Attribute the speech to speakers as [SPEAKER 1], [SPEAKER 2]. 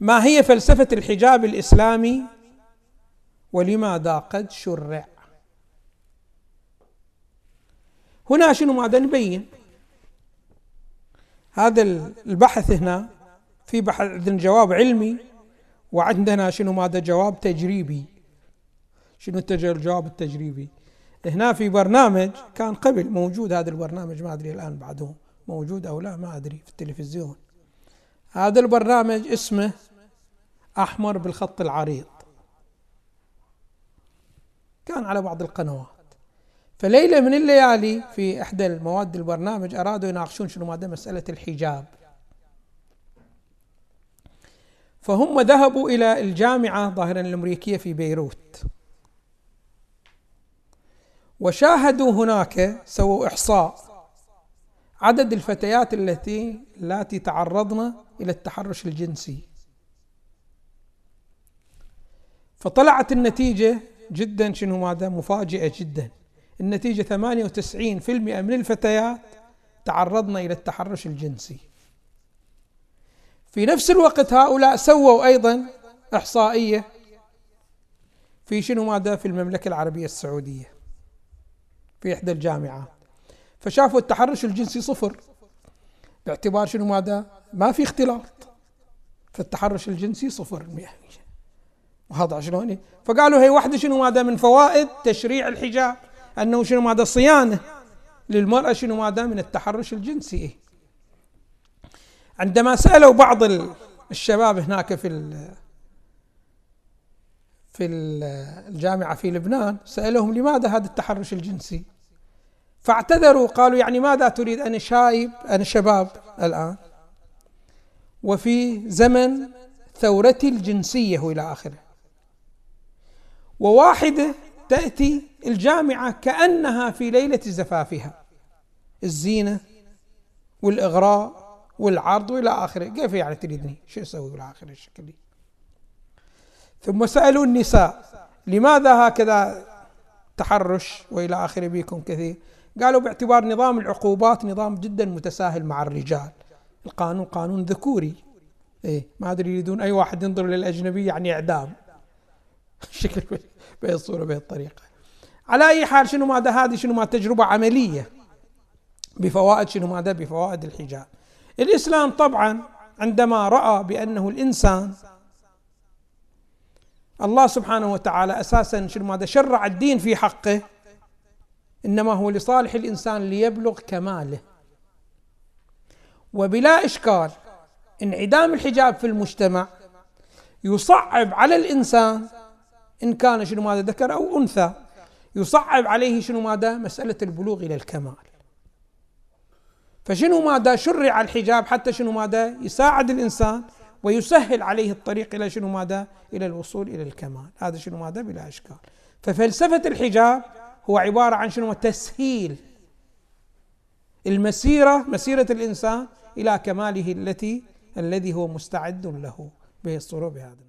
[SPEAKER 1] ما هي فلسفة الحجاب الإسلامي؟ ولماذا قد شرع. هنا شنو ماذا نبين؟ هذا البحث هنا في بحث عندنا جواب علمي وعندنا شنو ماذا جواب تجريبي. شنو الجواب التجريبي؟ هنا في برنامج كان قبل موجود هذا البرنامج ما أدري الآن بعده موجود أو لا ما أدري في التلفزيون. هذا البرنامج اسمه أحمر بالخط العريض. كان على بعض القنوات. فليلة من الليالي في إحدى المواد البرنامج أرادوا يناقشون شنو ماذا مسألة الحجاب. فهم ذهبوا إلى الجامعة ظاهرا الأمريكية في بيروت. وشاهدوا هناك سووا إحصاء. عدد الفتيات التي التي تعرضن إلى التحرش الجنسي. فطلعت النتيجة جدا شنو ماذا؟ مفاجئة جدا. النتيجة 98% من الفتيات تعرضن إلى التحرش الجنسي. في نفس الوقت هؤلاء سووا أيضا إحصائية في شنو ماذا؟ في المملكة العربية السعودية في إحدى الجامعات. فشافوا التحرش الجنسي صفر. باعتبار شنو ماذا؟ ما في اختلاط. فالتحرش الجنسي صفر وهذا شلون؟ فقالوا هي واحدة شنو ماذا؟ من فوائد تشريع الحجاب. أنه شنو ماذا؟ صيانة للمرأة شنو ماذا؟ من التحرش الجنسي. عندما سألوا بعض الشباب هناك في في الجامعة في لبنان سألوهم لماذا هذا التحرش الجنسي؟ فاعتذروا قالوا يعني ماذا تريد؟ أنا شايب أنا شباب الآن. وفي زمن ثورتي الجنسية وإلى آخره. وواحدة تأتي الجامعة كأنها في ليلة زفافها. الزينة والإغراء والعرض وإلى آخره، كيف يعني تريدني؟ شو أسوي إلى آخره الشكل ثم سألوا النساء لماذا هكذا تحرش وإلى آخره بكم كثير؟ قالوا باعتبار نظام العقوبات نظام جدا متساهل مع الرجال. القانون قانون ذكوري. إيه ما أدري يريدون أي واحد ينظر للأجنبي يعني إعدام. شكل بهي الصورة بهي الطريقة. على أي حال شنو ماذا هذه شنو ما تجربة عملية بفوائد شنو ماذا بفوائد الحجاب. الإسلام طبعا عندما رأى بأنه الإنسان الله سبحانه وتعالى أساسا شنو ماذا شرع الدين في حقه إنما هو لصالح الإنسان ليبلغ كماله. وبلا إشكال انعدام الحجاب في المجتمع يصعب على الإنسان إن كان شنو ماذا ذكر أو أنثى يصعب عليه شنو ماذا؟ مسألة البلوغ إلى الكمال. فشنو ماذا شرع الحجاب حتى شنو ماذا؟ يساعد الإنسان ويسهل عليه الطريق إلى شنو ماذا؟ إلى الوصول إلى الكمال. هذا شنو ماذا؟ بلا إشكال. ففلسفة الحجاب هو عبارة عن شنو؟ تسهيل. المسيرة مسيرة الإنسان إلى كماله التي الذي هو مستعد له به الصورة بهذا